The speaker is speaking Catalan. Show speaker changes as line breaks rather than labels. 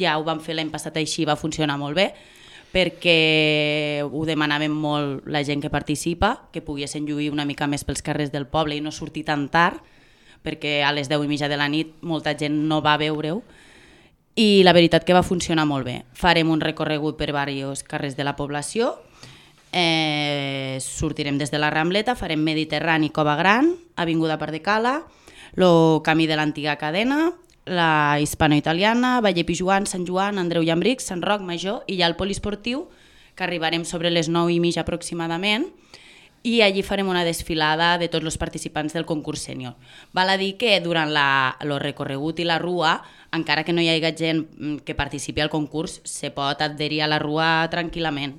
ja ho vam fer l'any passat així, va funcionar molt bé, perquè ho demanàvem molt la gent que participa, que poguessin lluir una mica més pels carrers del poble i no sortir tan tard, perquè a les 10 i mitja de la nit molta gent no va veure-ho, i la veritat que va funcionar molt bé. Farem un recorregut per diversos carrers de la població, eh, sortirem des de la Rambleta, farem Mediterrani, Cova Gran, Avinguda Per de Cala, lo camí de l'antiga cadena, la hispano-italiana, Valle Pijuan, Sant Joan, Andreu Llambric, Sant Roc, Major i ja el polisportiu, que arribarem sobre les 9 i mitja aproximadament, i allí farem una desfilada de tots els participants del concurs sènior. Val a dir que durant el recorregut i la rua, encara que no hi hagi gent mm, que participi al concurs, se pot adherir a la rua tranquil·lament.